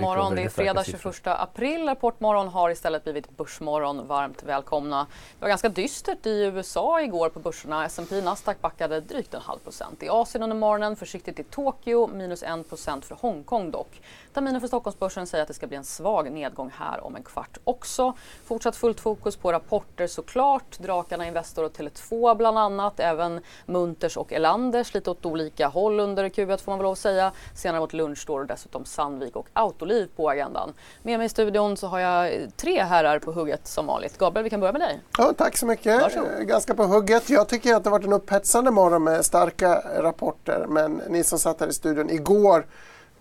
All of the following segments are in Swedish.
morgon, det är fredag 21 april. Rapportmorgon har istället blivit Börsmorgon. Varmt välkomna. Det var ganska dystert i USA igår på börserna. S&P Nasdaq backade drygt en halv procent. I Asien under morgonen, försiktigt i Tokyo, minus 1 procent för Hongkong dock. Terminen för Stockholmsbörsen säger att det ska bli en svag nedgång här om en kvart också. Fortsatt fullt fokus på rapporter såklart. Drakarna Investor och Tele2 bland annat. Även Munters och Elanders lite åt olika håll under Q1 får man väl lov att säga. Senare mot lunch står dessutom Sandvik och Autoliv på agendan. Med mig i studion så har jag tre herrar på hugget som vanligt. Gabriel, vi kan börja med dig. Ja, tack så mycket. Varsågod. Eh, Ganska på hugget. Jag tycker att det har varit en upphetsande morgon med starka rapporter. Men ni som satt här i studion igår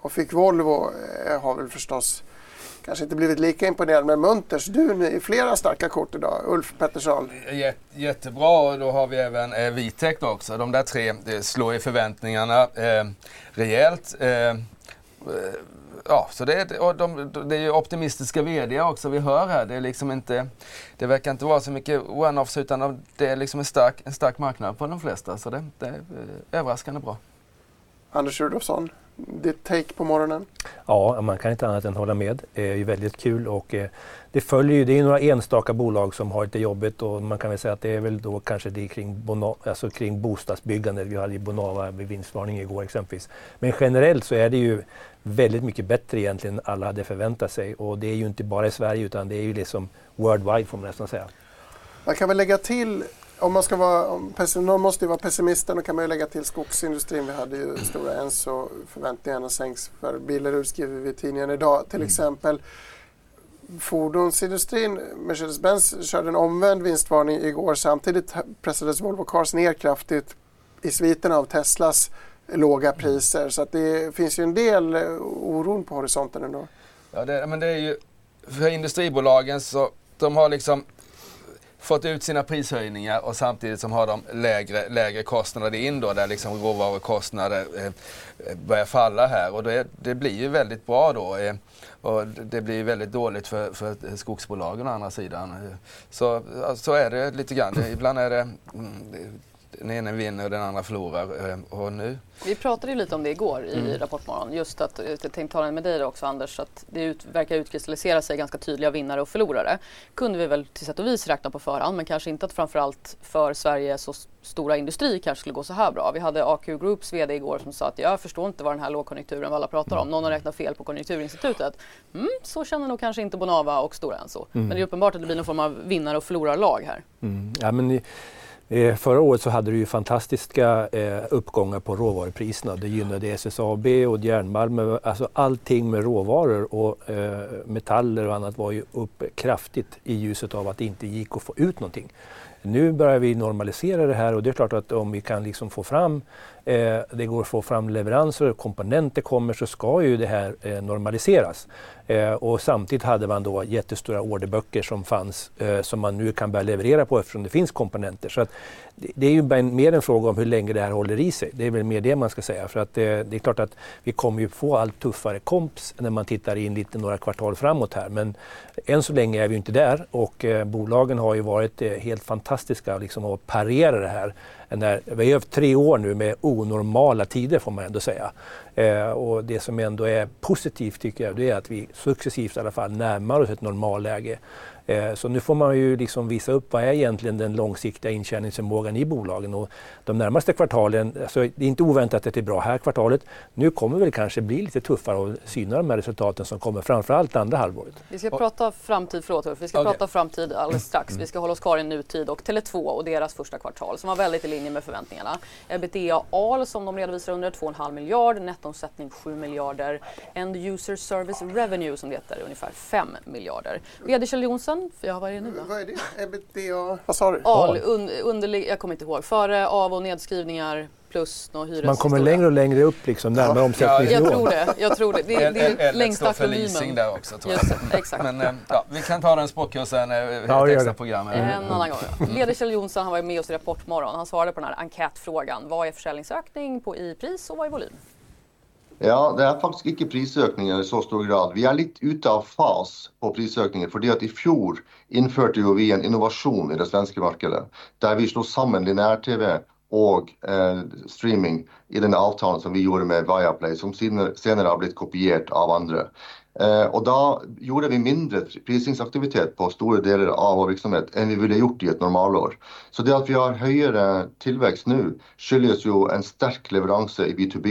och fick Volvo eh, har väl förstås kanske inte blivit lika imponerad. Men Munters, du är flera starka kort idag. Ulf Pettersson. Jät, jättebra och då har vi även eh, Vitec också. De där tre det slår i förväntningarna eh, rejält. Eh, ja, så det, är- och de, det är ju optimistiska VD också vi hör här. Det, är liksom inte, det verkar inte vara så mycket one-offs utan det är liksom en stark, en stark marknad på de flesta. Så det, det är eh, överraskande bra. Anders Rudolfsson, ditt take på morgonen? Ja, man kan inte annat än hålla med. Det är ju väldigt kul och eh, det följer ju, det är några enstaka bolag som har lite jobbigt och man kan väl säga att det är väl då kanske det kring, Bona, alltså kring bostadsbyggande. Vi hade ju Bonava vid vinstvarning igår exempelvis. Men generellt så är det ju väldigt mycket bättre egentligen än alla hade förväntat sig och det är ju inte bara i Sverige utan det är ju liksom worldwide får man nästan säga. Man kan väl lägga till, om man ska vara, pessim, någon måste ju vara pessimisten, då kan man ju lägga till skogsindustrin. Vi hade ju stora Enso, förväntningarna sänks för Billerud skriver vi i tidningen idag till exempel. Fordonsindustrin, Mercedes-Benz körde en omvänd vinstvarning igår. Samtidigt pressades Volvo Cars ner kraftigt i sviten av Teslas låga priser. Så det finns ju en del eh, oron på horisonten ändå. Ja, det, men det är ju för industribolagen så de har liksom fått ut sina prishöjningar och samtidigt som har de lägre, lägre kostnader in då där liksom råvarukostnader eh, eh börjar falla här och det, det blir ju väldigt bra då. Eh, och det- blir väldigt dåligt för, för skogsbolagen å andra sidan. Eh, så, så är det lite grann. Ibland är det mm, den ena vinner och den andra förlorar. Eh, Och nu Vi pratade ju lite om det igår i Mm. Rapportmorgon. Just att, jag tänkte tala med dig också Anders, att det ut, verkar utkristallisera sig ganska tydliga vinnare och förlorare. kunde vi väl till sätt och vis räkna på förhand men kanske inte att framförallt för Sverige så stora industri kanske skulle gå så här bra. Vi hade AQ Groups VD igår som sa att jag förstår inte vad den här lågkonjunkturen vad alla pratar om. Någon har räknat fel på Konjunkturinstitutet. Mm, så känner nog kanske inte Bonava och Stora Enso. Men det är uppenbart att det blir någon form av vinnare och förlorarlag här. Mm. Ja, men, i- eh, förra året så hade du ju fantastiska eh, uppgångar på råvarupriserna. Det gynnade SSAB och järnmalm. Alltså allting med råvaror och eh, metaller och annat var ju upp kraftigt i ljuset av att det inte gick att få ut någonting. Nu börjar vi normalisera det här och det är klart att om vi kan liksom få fram eh, det går att få fram leveranser och komponenter kommer så ska ju det här eh, normaliseras. Eh, och samtidigt hade man då jättestora orderböcker som fanns eh, som man nu kan börja leverera på eftersom det finns komponenter. Så att det, det är ju mer en fråga om hur länge det här håller i sig. Det är väl mer det man ska säga. För att eh, det är klart att vi kommer ju få allt tuffare komps när man tittar in lite några kvartal framåt här. Men än så länge är vi inte där och eh, bolagen har ju varit eh, helt fantastiska liksom, att parera det här. När, vi har haft tre år nu med onormala tider får man ändå säga. Eh, och det som ändå är positivt tycker jag det är att vi successivt i alla fall närmar oss ett normalläge. Eh, så nu får man ju liksom visa upp vad är egentligen den långsiktiga intjäningsförmågan i bolagen. Och de närmaste kvartalen, alltså det är inte oväntat att det är bra här kvartalet. Nu kommer det väl kanske bli lite tuffare att syna de här resultaten som kommer framförallt andra halvåret. Vi ska prata framtid, förlåt Ulf, vi ska Okej. prata framtid alldeles strax. Vi ska hålla oss kvar i nutid och Tele2 och deras första kvartal som var väldigt i linje med förväntningarna. Ebitda AL som de redovisar under 2,5 miljard, nettoomsättning 7 miljarder, End User Service Revenue som det heter ungefär 5 miljarder. VD Kjell Jonsson, ja vad är det nu då? Vad är det? Ebitda? Vad sa du? AL, un, underlig, jag kommer inte ihåg, före av och nedskrivningar plus någon hyres Man kommer längre och längre upp liksom, närmare ja. omsättningsnivån. Jag tror det. Jag tror det. Det är, det är längsta för leasing där också tror jag. Just, exakt. Men eh, ja, vi kan ta den språkkursen, ja, ett extra program. En annan gång. Ja. Leder Kjell Jonsson, han var med oss i Rapportmorgon. Han svarade på den här enkätfrågan. Vad är försäljningsökning på i pris och vad är volym? Ja, det er faktisk ikke prisøkninger i så stor grad. Vi er litt ute av fas på prisøkninger, fordi at i fjor innførte jo vi en innovasjon i det svenske markedet, der vi slo sammen lineær-TV og eh, streaming i den avtalen som vi gjorde med Viaplay, som senere har blitt kopiert av andre. Eh, og da gjorde vi mindre prisingsaktivitet på store deler av vår virksomhet enn vi ville gjort i et normalår. Så det at vi har høyere tilvekst nå, skyldes jo en sterk leveranse i B2B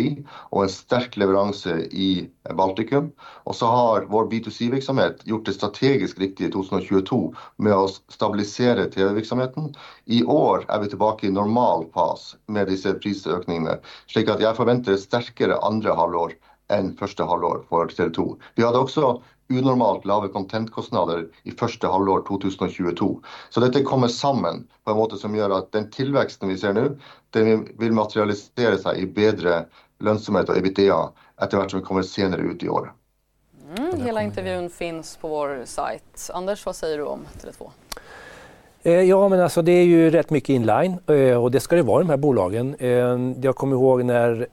og en sterk leveranse i Baltikum. Og så har vår B2C-virksomhet gjort det strategisk riktig i 2022 med å stabilisere TV-virksomheten. I år er vi tilbake i normal fas med disse prisøkningene, slik at jeg forventer et sterkere andre halvår enn første halvår for TV2. Vi hadde også unormalt lave contentkostnader i første halvår 2022. Så dette kommer sammen på en måte som gjør at den tilveksten vi ser nå, den vil materialisere seg i bedre lønnsomhet og EBITDA etter hvert som vi kommer senere ut i året. Mm, hela intervjun finns på vår sajt. Anders, vad säger du om Tele2? Eh, ja, men alltså det är ju rätt mycket inline eh, och det ska det vara de här bolagen. Eh, jag kommer ihåg när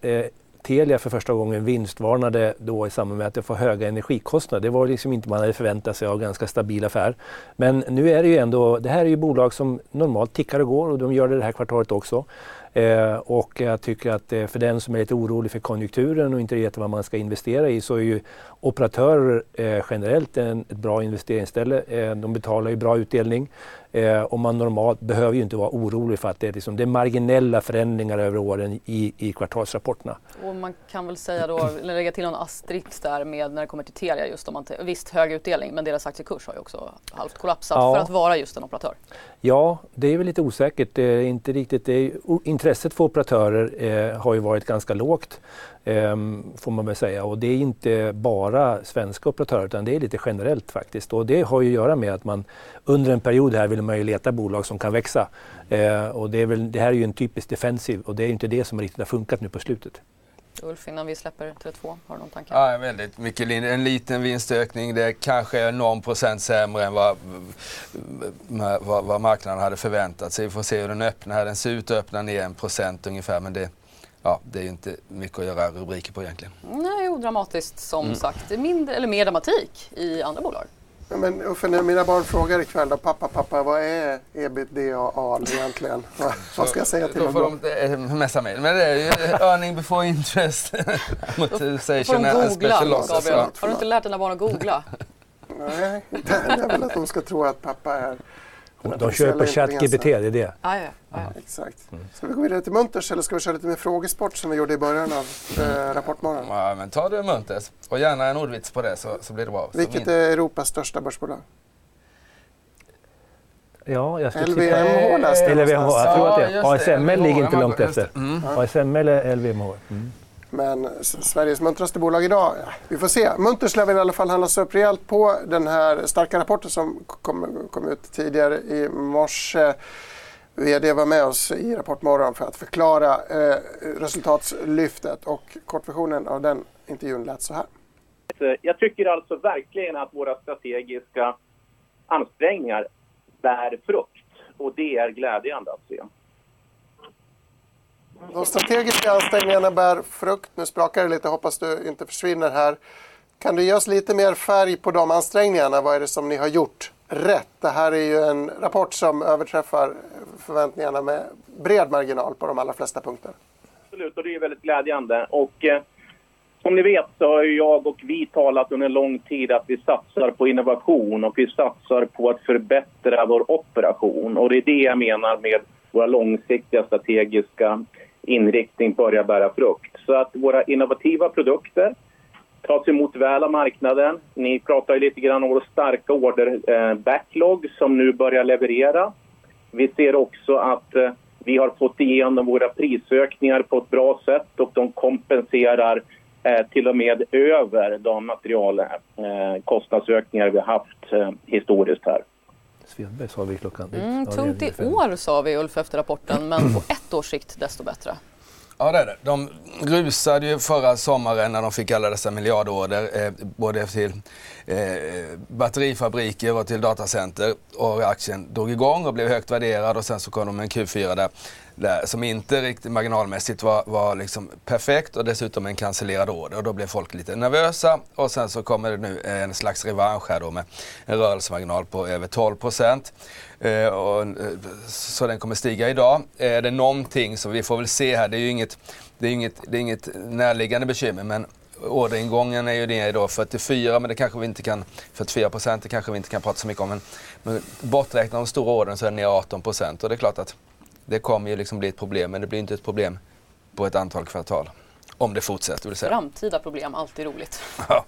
Telia för första gången vinstvarnade då i samband med att det får höga energikostnader. Det var liksom inte man hade förväntat sig av ganska stabil affär. Men nu är det ju ändå, det här är ju bolag som normalt tickar och går och de gör det det här kvartalet också. Eh, och jag tycker att eh, för den som är lite orolig för konjunkturen och inte vet vad man ska investera i så är ju operatörer eh, generellt en, ett bra investeringsställe. Eh, de betalar ju bra utdelning. Eh, och man normalt behöver ju inte vara orolig för att det är, liksom, det är marginella förändringar över åren i, i kvartalsrapporterna. Och man kan väl säga då, lägga till någon asterix där med när det kommer till Telia just om man, visst hög utdelning men deras aktiekurs har ju också halvt kollapsat ja. för att vara just en operatör. Ja, det är väl lite osäkert. Det är inte riktigt, det är, intresset för operatörer eh, har ju varit ganska lågt. Ehm, får man väl säga. Och det är inte bara svenska operatörer utan det är lite generellt faktiskt. Och det har ju att göra med att man under en period här vill man ju leta bolag som kan växa. Ehm, och det, är väl, det här är ju en typisk defensiv och det är inte det som riktigt har funkat nu på slutet. Ulf, innan vi släpper Tele2, har du någon tanke? Ja, väldigt mycket. En liten vinstökning. Det kanske är någon procent sämre än vad, vad, vad marknaden hade förväntat sig. Vi får se hur den öppnar. Den ser ut att öppna ner en procent ungefär men det, ja, det är inte mycket att göra rubriker på egentligen. Nej, odramatiskt som mm. sagt. Mindre, eller mer dramatik i andra bolag. Men Uffe, när mina barn frågar ikväll då, pappa, pappa, vad är ebitda egentligen? vad ska jag säga till dem då? Får de eh, messa mig. Men det är ju earning before interest. Amortization as special losses. Har du inte lärt dina barn att googla? Nej, det är väl att de ska tro att pappa är de kör på ChatGPT, det är det? Ah, ja, ah, ja. Exakt. Mm. Ska vi gå vidare till Munters eller ska vi köra lite mer frågesport som vi gjorde i början av eh, Rapportmorgon? Ja, men ta du Munters och gärna en ordvits på det så, så blir det bra. Vilket är Europas största börsbolag? Ja, jag skulle LVMH läste jag LVMH, jag tror att det är. ASML ligger inte långt efter. Mm. ASML är LVMH. Men Sveriges muntraste bolag idag, ja, vi får se. Munters lär i alla fall handlas upp rejält på den här starka rapporten som kom, kom ut tidigare i morse. VD var med oss i Rapportmorgon för att förklara eh, resultatslyftet och kortversionen av den intervjun lät så här. Eh, jag tycker alltså verkligen att våra strategiska ansträngningar bär frukt och det är glädjande att se. De strategiska ansträngningarna bär frukt. Nu sprakar det lite, hoppas du inte försvinner här. Kan du ge oss lite mer färg på de ansträngningarna? Vad är det som ni har gjort rätt? Det här är ju en rapport som överträffar förväntningarna med bred marginal på de allra flesta punkter. Absolut, och det är väldigt glädjande. Och, eh, som ni vet så har jag och vi talat under en lång tid att vi satsar på innovation och vi satsar på att förbättra vår operation. Och det är det jag menar med våra långsiktiga strategiska inriktning börjar bära frukt. Så att våra innovativa produkter tas emot väl av marknaden. Ni pratar ju lite grann om vår starka order-backlog eh, som nu börjar leverera. Vi ser också att eh, vi har fått igenom våra prisökningar på ett bra sätt och de kompenserar eh, till och med över de materialkostnadsökningar eh, vi har haft eh, historiskt här. Svedberg sa vi klockan. Mm, tungt i år sa vi Ulf efter rapporten men på ett års sikt desto bättre. Ja det är det. De rusade ju förra sommaren när de fick alla dessa miljardorder eh, både till eh, batterifabriker och till datacenter och aktien drog igång och blev högt värderad och sen så kom de med en Q4 där där, som inte riktigt marginalmässigt var, var liksom perfekt och dessutom en cancellerad order. Och då blev folk lite nervösa och sen så kommer det nu eh, en slags revansch här då med en rörelsemarginal på över 12 procent. Eh, och, eh, så den kommer stiga idag. Eh, är det någonting som vi får väl se här, det är ju inget, det är inget, det är inget närliggande bekymmer men orderingången är ju det idag 44 men det kanske vi inte kan, 44 procent det kanske vi inte kan prata så mycket om. Men, men borträknat de stora ordern så är den ner 18 procent och det är klart att det kommer ju liksom bli ett problem, men det blir inte ett problem på ett antal kvartal. Om det fortsätter vill säga. Framtida problem, alltid roligt. Ja.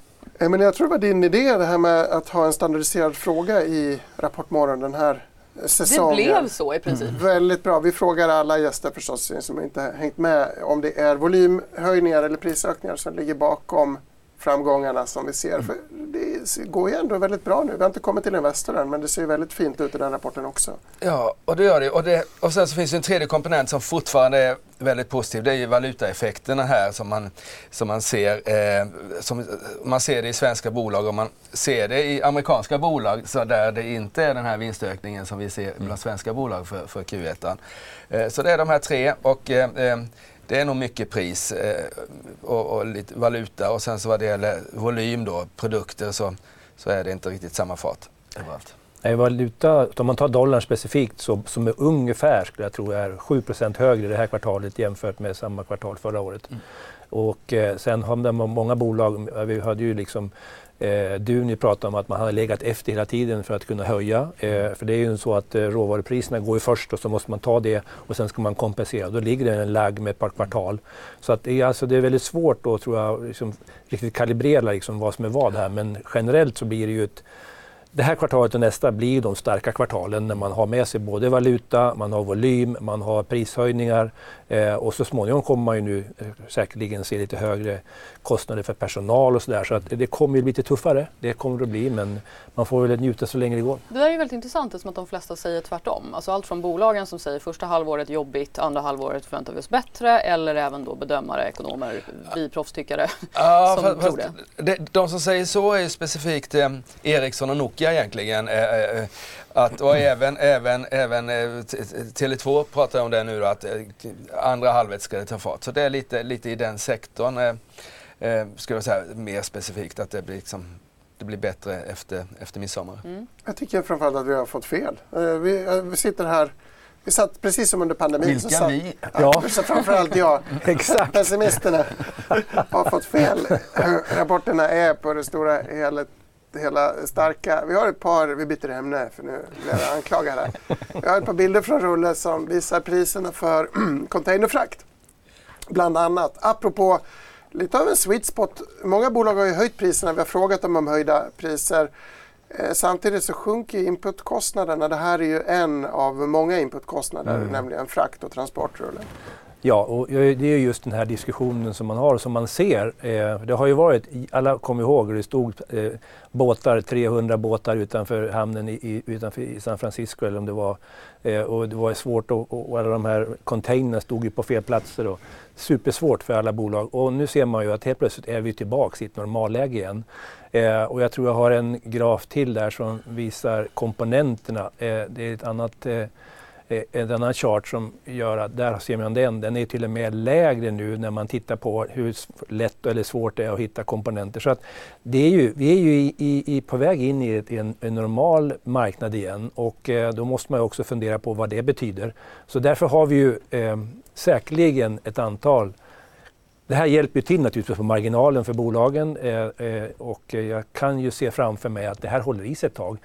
Men jag tror det var din idé det här med att ha en standardiserad fråga i Rapportmorgon den här säsongen. Det blev så i princip. Mm. Väldigt bra. Vi frågar alla gäster förstås som inte hängt med om det är volymhöjningar eller prisökningar som ligger bakom framgångarna som vi ser. För det går ju ändå väldigt bra nu. Vi har inte kommit till Investor än men det ser väldigt fint ut i den rapporten också. Ja, och det gör det. Och, det, och sen så finns det en tredje komponent som fortfarande är väldigt positiv. Det är ju valutaeffekterna här som man, som man ser. Eh, som, man ser det i svenska bolag och man ser det i amerikanska bolag så där det inte är den här vinstökningen som vi ser bland svenska bolag för, för Q1. Eh, så det är de här tre. och eh, eh det är nog mycket pris eh, och, och, lite valuta och sen så vad det gäller volym då, produkter så, så är det inte riktigt samma fart överallt. Nej, valuta, om man tar dollarn specifikt så, som är ungefär, skulle jag tro, är 7% högre det här kvartalet jämfört med samma kvartal förra året. Mm. Och eh, sen har man många bolag, vi hade ju liksom Eh, Duni pratade om att man hade legat efter hela tiden för att kunna höja. Eh, för det är ju så att eh, råvarupriserna går ju först och så måste man ta det och sen ska man kompensera. Då ligger det en lagg med ett par kvartal. Så att det, är, alltså, det är väldigt svårt att tror jag, liksom, riktigt kalibrera liksom, vad som är vad här. Men generellt så blir det ju ett det här kvartalet och nästa blir de starka kvartalen när man har med sig både valuta, man har volym, man har prishöjningar eh, och så småningom kommer man ju nu eh, säkerligen se lite högre kostnader för personal och sådär. Så att det kommer att bli lite tuffare, det kommer det att bli men man får väl njuta så länge det går. Det där är ju väldigt intressant eftersom att de flesta säger tvärtom. Alltså allt från bolagen som säger första halvåret jobbigt, andra halvåret förväntar vi oss bättre eller även då bedömare, ekonomer, vi proffstyckare ja, som fast, tror det. det. De som säger så är specifikt eh, Ericsson och Nokia egentligen. Eh, eh, att, och även, även, även eh, Tele2 pratar om det nu då, att eh, andra halvåret ska det ta fart. Så det är lite, lite i den sektorn, eh, eh, skulle jag säga, mer specifikt att det blir liksom det blir bättre efter, efter midsommar. Mm. Jag tycker framförallt att vi har fått fel. Eh, vi, eh, vi sitter här vi satt precis som under pandemin. Vilka satt, vi? Ja. Så framförallt jag. Exakt. Pessimisterna har fått fel. Rapporterna är på det stora hela, hela starka. Vi har ett par, vi byter ämne för nu blir jag anklagad här. Vi har ett par bilder från Rulle som visar priserna för containerfrakt. Bland annat. Apropå lite av en sweet spot. Många bolag har ju höjt priserna. Vi har frågat dem om höjda priser. Eh, samtidigt så sjunker inputkostnaderna. Det här är ju en av många inputkostnader, mm. nämligen frakt och transportrulle. Ja, och det är just den här diskussionen som man har och som man ser. Eh, det har ju varit, alla kommer ihåg, det stod eh, båtar, 300 båtar utanför hamnen i, utanför i San Francisco eller om det var. Eh, och det var svårt och, och alla de här containrarna stod ju på fel platser. Och, supersvårt för alla bolag och nu ser man ju att helt plötsligt är vi tillbaks i ett normalläge igen. Eh, och jag tror jag har en graf till där som visar komponenterna. Eh, det är ett annat eh, Eh, eh, en annan chart som gör att där ser man den, den är till och med lägre nu när man tittar på hur lätt eller svårt det är att hitta komponenter. Så att det är ju, vi är ju i, i, på väg in i, ett, en, en, normal marknad igen och eh, då måste man också fundera på vad det betyder. Så därför har vi ju eh, säkerligen ett antal det här hjälper till naturligtvis på marginalen för bolagen eh, eh, och jag kan ju se framför mig att det här håller i sig ett tag.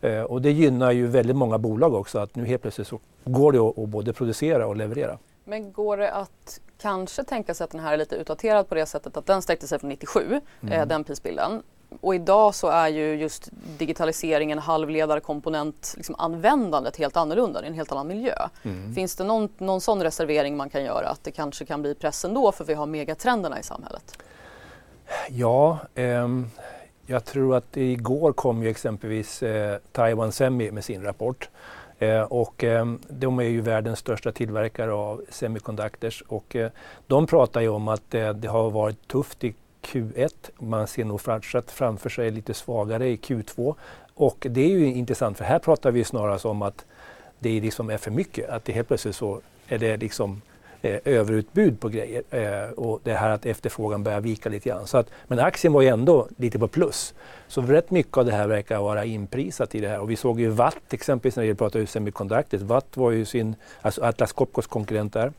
Eh, och det gynnar ju väldigt många bolag också att nu helt plötsligt så går det att, både producera och leverera. Men går det att kanske tänka sig att den här är lite utdaterad på det sättet att den sträckte sig från 97, eh, mm. den prisbilden. Och idag så är ju just digitaliseringen, halvledarkomponent, liksom användandet helt annorlunda, i en helt annan miljö. Mm. Finns det någon, någon sån reservering man kan göra att det kanske kan bli press ändå för vi har megatrenderna i samhället? Ja, ehm, jag tror att igår kom ju exempelvis eh, Taiwan Semi med sin rapport. Eh, och eh, de är ju världens största tillverkare av semiconductors och eh, de pratar ju om att eh, det har varit tufft i Q1. Man ser nog fortsatt framför sig lite svagare i Q2. Och det är ju intressant för här pratar vi snarast om att det liksom är för mycket. Att det helt plötsligt så är det liksom eh, överutbud på grejer eh, och det här att efterfrågan börjar vika lite grann. Så att, men aktien var ju ändå lite på plus. Så rätt mycket av det här verkar vara inprisat i det här. Och vi såg ju Watt exempelvis när vi pratade om semiconductors. Watt var ju sin, alltså Atlas Copcos konkurrent där,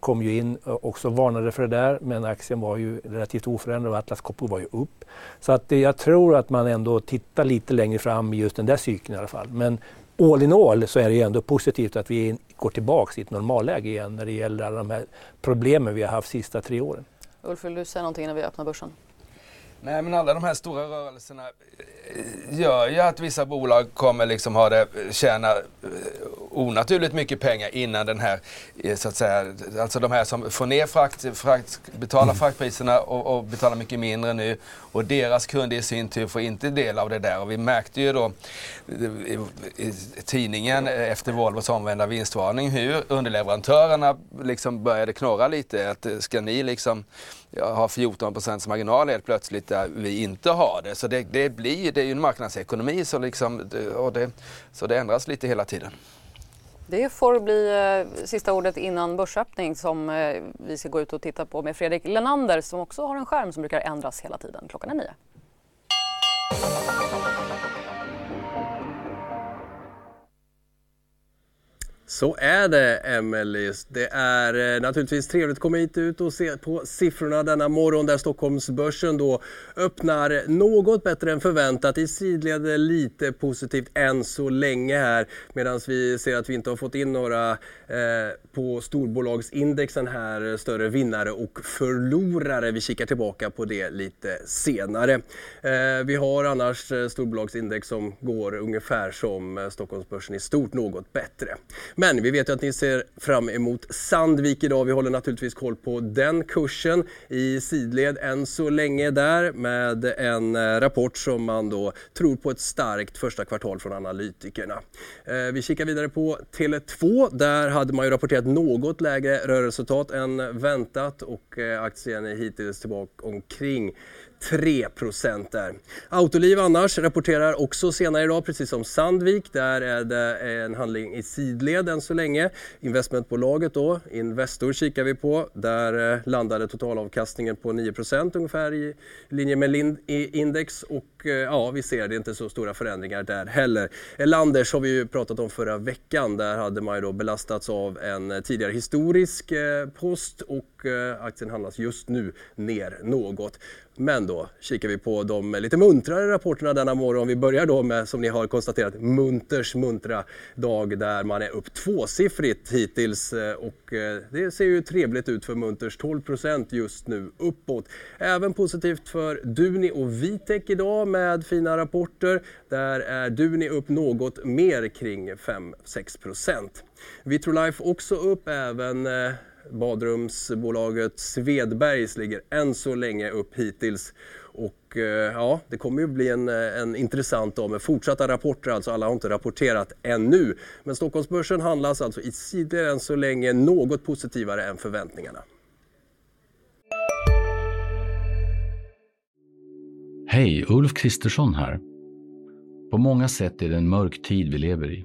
kom ju in och också varnade för det där men aktien var ju relativt oförändrad och Atlas Copco var ju upp. Så att jag tror att man ändå tittar lite längre fram i just den där cykeln i alla fall. Men all in all så är det ju ändå positivt att vi går tillbaka i ett normalläge igen när det gäller alla de här problemen vi har haft de sista tre åren. Ulf, vill du säga någonting när vi öppnar börsen? Nej men alla de här stora rörelserna eh, gör ju att vissa bolag kommer liksom ha det, tjäna eh, onaturligt mycket pengar innan den här, eh, så att säga, alltså de här som får ner frakt, frakt betalar fraktpriserna och, och betalar mycket mindre nu och deras kunder i sin tur får inte del av det där och vi märkte ju då i, i tidningen efter Volvos omvända vinstvarning hur underleverantörerna liksom började knorra lite att eh, ska ni liksom ha 14 procents marginal helt plötsligt där vi inte har det. Så det, det blir, det är ju en marknadsekonomi så, liksom, och det, så det ändras lite hela tiden. Det får bli eh, sista ordet innan börsöppning som eh, vi ska gå ut och titta på med Fredrik Lenander som också har en skärm som brukar ändras hela tiden. Klockan är nio. Så är det, Emelie. Det är eh, naturligtvis trevligt att komma hit ut och se på siffrorna denna morgon där Stockholmsbörsen då öppnar något bättre än förväntat. I sidled lite positivt än så länge här medan vi ser att vi inte har fått in några eh, på storbolagsindexen här större vinnare och förlorare. Vi kikar tillbaka på det lite senare. Eh, vi har annars eh, storbolagsindex som går ungefär som eh, Stockholmsbörsen i stort, något bättre. Men men vi vet ju att ni ser fram emot Sandvik idag. Vi håller naturligtvis koll på den kursen i sidled än så länge där med en eh, rapport som man då tror på ett starkt första kvartal från analytikerna. Eh, vi kikar vidare på Tele2. Där hade man ju rapporterat något lägre rörelseresultat än väntat och eh, aktien är hittills tillbaka omkring 3 där. Autoliv annars rapporterar också senare idag, precis som Sandvik. Där är det en handling i sidled än så länge. Investmentbolaget då, Investor kikar vi på. Där eh, landade totalavkastningen på 9% ungefär i linje med index och eh, ja, vi ser det inte så stora förändringar där heller. Elanders har vi ju pratat om förra veckan. Där hade man ju då belastats av en eh, tidigare historisk post och aktien handlas just nu ner något. Men då kikar vi på de lite muntrare rapporterna denna morgon. Vi börjar då med, som ni har konstaterat, Munters muntra dag där man är upp tvåsiffrigt hittills eh, och eh, det ser ju trevligt ut för Munters. 12% just nu uppåt. Även positivt för Duni och Vitec idag med fina rapporter. Där är Duni upp något mer kring 5-6% Vitrolife också upp även eh, badrumsbolaget Svedbergs ligger än så länge upp hittills. Och eh, ja, det kommer ju bli en, eh, en intressant dag med fortsatta rapporter. Alltså alla har inte rapporterat ännu. Men Stockholmsbörsen handlas alltså i sidor än så länge något positivare än förväntningarna. Hej, Ulf Kristersson här. På många sätt är det en mörk tid vi lever i.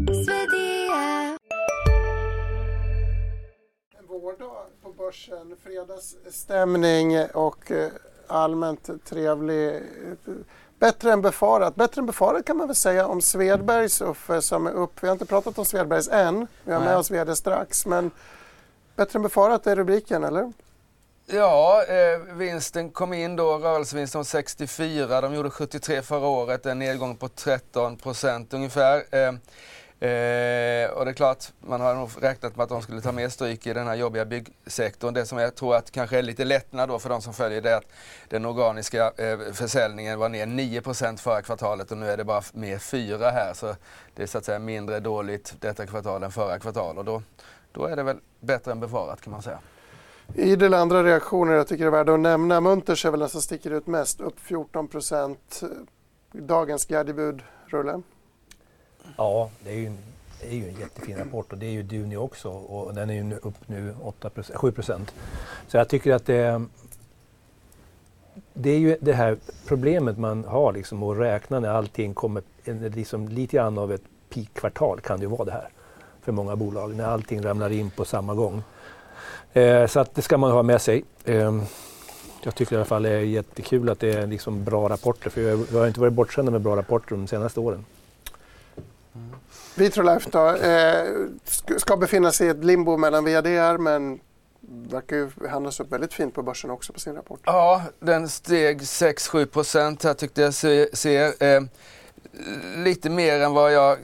Börsen. Fredagsstämning och eh, allmänt trevlig. Bättre än befarat. Bättre än befarat kan man väl säga om Svedbergs Uffe som är upp. Vi har inte pratat om Svedbergs än. Vi har med oss VD strax. Men bättre än befarat är rubriken, eller? Ja, eh, vinsten kom in då, rörelsevinsten 64. De gjorde 73 förra året, en nedgång på 13 procent ungefär. Eh, Eh, och det är klart, man har nog räknat med att de skulle ta mer stryk i den här jobbiga byggsektorn. Det som jag tror att kanske är lite lättnad då för de som följer det är att den organiska eh, försäljningen var ner 9% förra kvartalet och nu är det bara mer 4 här. Så det är så att säga mindre dåligt detta kvartal än förra kvartalet och då, då är det väl bättre än befarat kan man säga. Idel andra reaktioner jag tycker är värda att nämna. Munters är väl den som sticker ut mest, upp 14 procent. Dagens glädjebud, Rulle? Ja, det är ju, det är ju en jättefin rapport och det är ju Duni också och den är ju upp nu 8 7 procent. Så jag tycker att det, det är ju det här problemet man har liksom att räkna när allting kommer, liksom lite grann av ett peak-kvartal kan det ju vara det här för många bolag, när allting ramlar in på samma gång. Eh, så att det ska man ha med sig. Eh, jag tycker i alla fall det är jättekul att det är liksom bra rapporter, för vi har inte varit bortskämda med bra rapporter de senaste åren. Vitrolife då, eh, ska befinna sig i ett limbo mellan VDR men verkar ju handlas upp väldigt fint på börsen också på sin rapport. Ja, den steg 6-7 procent här tyckte jag ser. Eh, lite mer än vad jag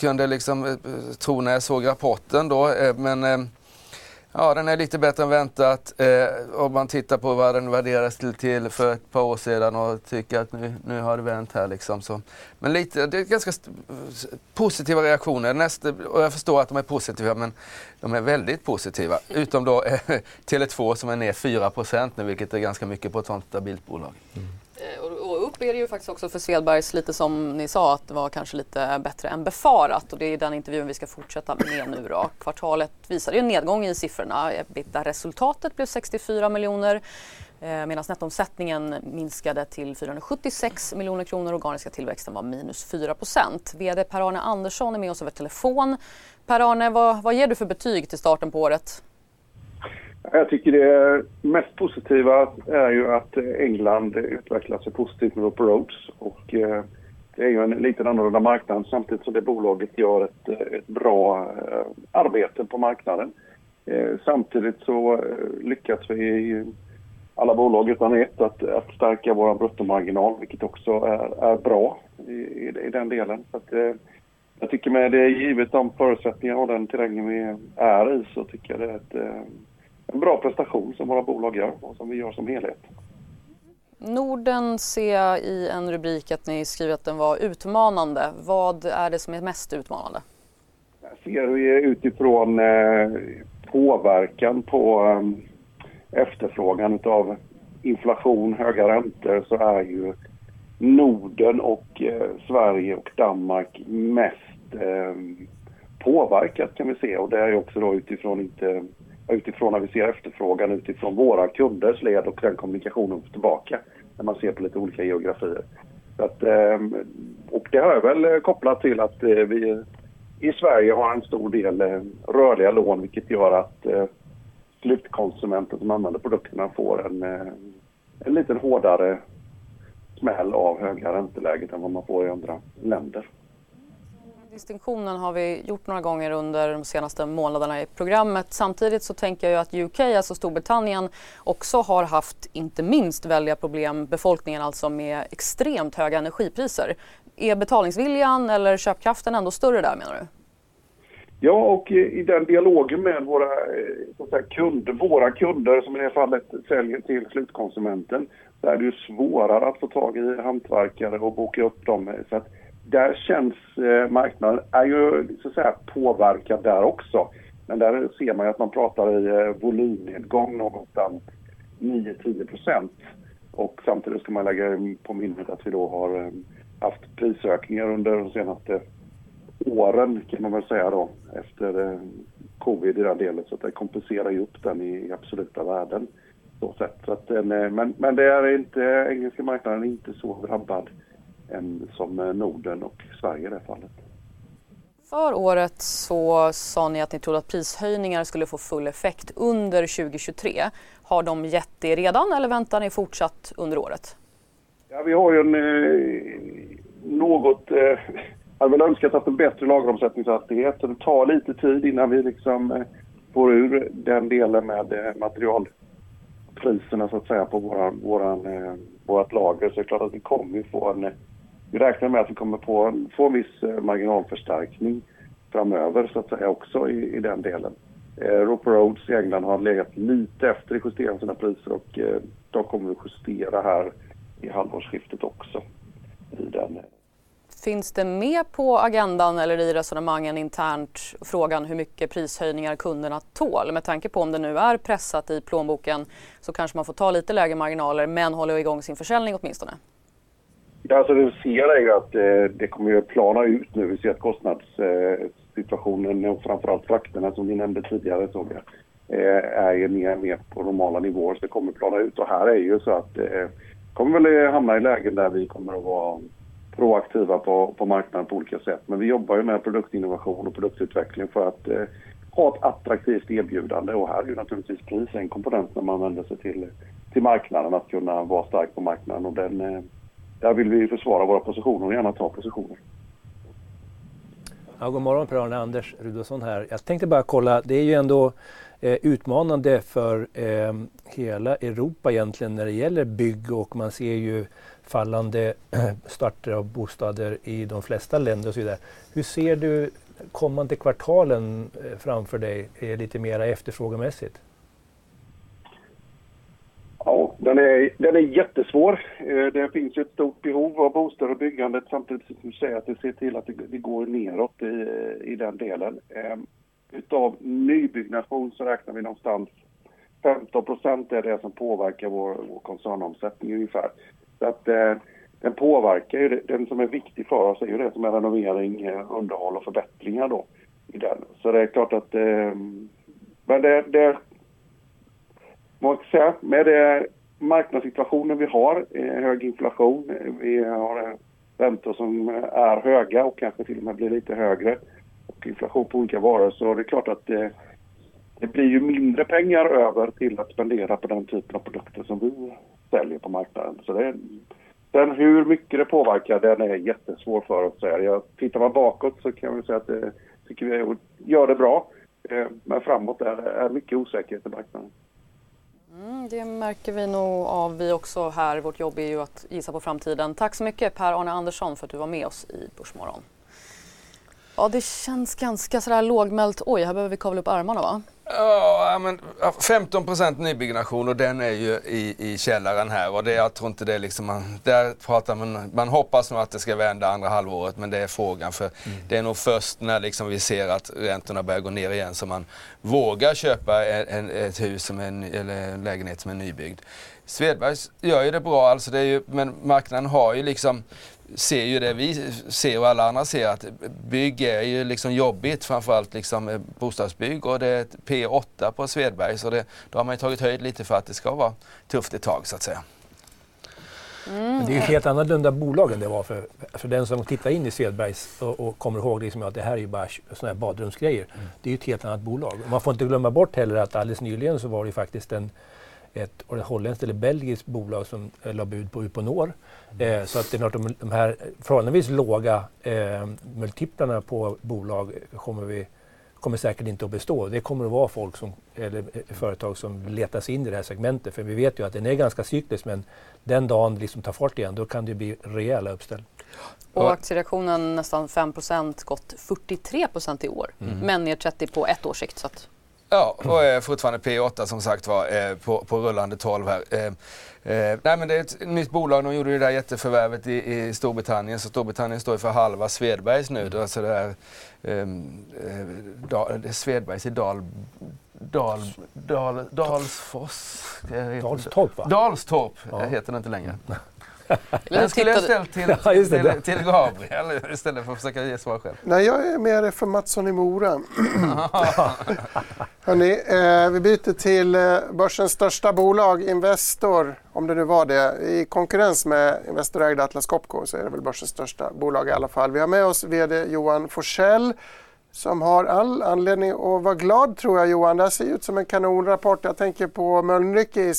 kunde liksom, eh, tro när jag såg rapporten då. Eh, men eh, Ja, den är lite bättre än väntat. Eh, om man tittar på vad den värderades till, till för ett par år sedan och tycker att nu, nu har det vänt här liksom. Så. Men lite, det är ganska positiva reaktioner. Nästa, och jag förstår att de är positiva men de är väldigt positiva. Utom då eh, Tele2 som är ner 4 nu vilket är ganska mycket på ett sånt stabilt bolag. Mm. Upp är det ju faktiskt också för Svedbergs, lite som ni sa, att det var kanske lite bättre än befarat. Och det är den intervjun vi ska fortsätta med nu då. Kvartalet visade ju en nedgång i siffrorna. Ebitda-resultatet blev 64 miljoner eh, medan nettoomsättningen minskade till 476 miljoner kronor. Organiska tillväxten var minus 4 procent. VD Per-Arne Andersson är med oss över telefon. Per-Arne, vad, vad ger du för betyg till starten på året? Jag tycker det mest positiva är ju att eh, England utvecklar sig positivt med Roper Roads. Och eh, det är ju en lite annorlunda marknad samtidigt som det bolaget gör ett, eh, ett bra arbete på marknaden. Samtidigt så lyckas vi i alla bolag utan ett att, att stärka vår bruttomarginal vilket också är, är bra i, i, i, den delen. Så att, jag tycker med det givet de förutsättningar och den terrängen vi är i så tycker jag det är ett en bra prestation som våra bolag gör och som vi gör som helhet. Norden ser jag i en rubrik att ni skriver att den var utmanande. Vad är det som är mest utmanande? Jag ser vi utifrån eh, påverkan på eh, efterfrågan av inflation, höga räntor så är ju Norden och eh, Sverige och Danmark mest påverkat kan vi se och det är också då utifrån inte utifrån när vi ser efterfrågan utifrån våra kunders led och den kommunikationen tillbaka när man ser på lite olika geografier. Så att, ehm, och det har jag väl eh, kopplat till att eh, vi i Sverige har en stor del eh, rörliga lån vilket gör att slutkonsumenten som använder produkterna får en, en lite hårdare smäll av höga ränteläget än vad man får i andra länder. Distinktionen har vi gjort några gånger under de senaste månaderna i programmet. Samtidigt så tänker jag att UK, alltså Storbritannien, också har haft inte minst väldiga problem, befolkningen alltså, med extremt höga energipriser. Är betalningsviljan eller köpkraften ändå större där menar du? Ja, och i den dialogen med våra, eh, så att säga, kunder, våra kunder som i det här fallet säljer till slutkonsumenten, så är det ju svårare att få tag i hantverkare och boka upp dem. Så att där känns eh, marknaden, är ju så att säga påverkad där också. Men där ser man ju att man pratar i eh, volymnedgång någonstans 9-10 procent. Och samtidigt ska man lägga på minnet att vi då har eh, haft prisökningar under de senaste åren kan man väl säga då efter eh, covid i den delen så att det kompenserar ju upp den i absoluta värden. Så sätt. Så att, eh, men, men det är inte, engelska marknaden är inte så drabbad än som eh, Norden och Sverige i det fallet. För året så sa ni att ni trodde att prishöjningar skulle få full effekt under 2023. Har de gett det redan eller väntar ni fortsatt under året? Ja, vi har ju en eh, något... Eh, jag hade väl önskat att en bättre lageromsättningshastighet. Det tar lite tid innan vi liksom eh, får ur den delen med eh, materialpriserna så att säga på våra, våran, eh, vårat lager. Så det är klart att vi kommer få en vi räknar med att vi kommer på, få en viss eh, marginalförstärkning framöver så att säga också i, i den delen. Eh, Roper Roads i England har legat lite efter i justeringen av sina priser och eh, de kommer att justera här i halvårsskiftet också. I den. Finns det med på agendan eller i resonemangen internt frågan hur mycket prishöjningar kunderna tål? Med tanke på om det nu är pressat i plånboken så kanske man får ta lite lägre marginaler men håller igång sin försäljning åtminstone. Ja, alltså det vi ser är ju att eh, det kommer att plana ut nu. Vi ser att kostnadssituationen eh, och framförallt frakterna som vi nämnde tidigare såg jag, eh, är ju mer, mer på normala nivåer så det kommer att plana ut. Och här är ju så att eh, kommer väl eh, hamna i lägen där vi kommer att vara proaktiva på, på marknaden på olika sätt. Men vi jobbar ju med produktinnovation och produktutveckling för att eh, ha ett attraktivt erbjudande och här är ju naturligtvis pris en komponent när man vänder sig till, till marknaden att kunna vara stark på marknaden och den, eh, där vill vi försvara våra positioner och gärna ta positioner. Ja, god morgon Per-Arne Anders Rudolfsson här. Jag tänkte bara kolla, det är ju ändå eh, utmanande för eh, hela Europa egentligen när det gäller bygg och man ser ju fallande starter av bostäder i de flesta länder och så vidare. Hur ser du kommande kvartalen eh, framför dig lite mera efterfrågemässigt? Den är, den är jättesvår. Eh, det finns ju ett stort behov av bostäder och byggandet samtidigt som du säger att det ser till att det, går neråt i, i den delen. Eh, utav nybyggnation så räknar vi någonstans 15 procent är det som påverkar vår, vår koncernomsättning ungefär. Så att eh, den påverkar ju, den som är viktig för oss är ju det som är renovering, eh, underhåll och förbättringar då i den. Så det är klart att, eh, men det, det vad säga, med det marknadssituationen vi har, eh, hög inflation, eh, vi har eh, räntor som är höga och kanske till och med blir lite högre och inflation på olika varor så det är klart att det, det blir ju mindre pengar över till att spendera på den typen av produkter som vi säljer på marknaden. Så det, sen hur mycket det påverkar, den är jättesvår för oss att säga. Tittar man bakåt så kan vi säga att det, tycker vi gör det bra. Men framåt är det mycket osäkerhet i marknaden. Mm, det märker vi nog av vi också här. Vårt jobb är ju att gissa på framtiden. Tack så mycket Per-Arne Andersson för att du var med oss i Börsmorgon. Ja, det känns ganska sådär lågmält. Oj, här behöver vi kavla upp armarna va? Ja, men 15 procent nybyggnation och den är ju i, i källaren här och det, jag tror inte det är liksom, man, där pratar man, man hoppas nog att det ska vända andra halvåret men det är frågan för mm. det är nog först när liksom vi ser att räntorna börjar gå ner igen som man vågar köpa en, en, ett hus som en, eller en lägenhet som är nybyggd. Svedbergs gör ju det bra, alltså det är ju, men marknaden har ju liksom ser ju det vi ser och alla andra ser att bygg är ju liksom jobbigt, framförallt liksom bostadsbygg och det är P8 på Svedberg så det, då har man ju tagit höjd lite för att det ska vara tufft ett tag så att säga. Mm. Men det är ju helt annorlunda bolag än det var för, för den som tittar in i Svedbergs och, och kommer ihåg liksom att det här är ju bara sådana här badrumsgrejer. Mm. Det är ju ett helt annat bolag. Man får inte glömma bort heller att alldeles nyligen så var det faktiskt en ett holländskt eller belgiskt bolag som eh, la bud på Uponor. Mm. Eh, så att det är klart de, de här förhållandevis låga eh, multiplarna på bolag kommer, vi, kommer säkert inte att bestå. Det kommer att vara folk som, eller eh, företag som letar sig in i det här segmentet. För vi vet ju att den är ganska cyklisk men den dagen det liksom tar fart igen då kan det bli rejäla uppställ. Och aktiereaktionen nästan 5% gått 43% i år. Mm. Men ner 30 på ett års sikt. Så att Ja, och är fortfarande P8 som sagt var på, på rullande 12 här. Eh, eh, nej men det är ett nytt bolag, de gjorde ju det där jätteförvärvet i, i Storbritannien så Storbritannien står för halva Svedbergs nu. Mm. Alltså det, är, ehm, eh, da, det är Svedbergs i Dal, Dal, Dal, Dalsfors. Dalstorp va? Dalstorp ja. heter det inte längre. Den skulle jag ställt till, ja, till, till Gabriel istället för att försöka ge svar själv. Nej, jag är mer för Mattsson i Mora. Hörrni, eh, vi byter till eh, börsens största bolag, Investor, om det nu var det. I konkurrens med Investorägda Atlas Copco så är det väl börsens största bolag i alla fall. Vi har med oss VD Johan Forsell som har all anledning att vara glad tror jag Johan. Det här ser ut som en kanonrapport. Jag tänker på Mölnlycke i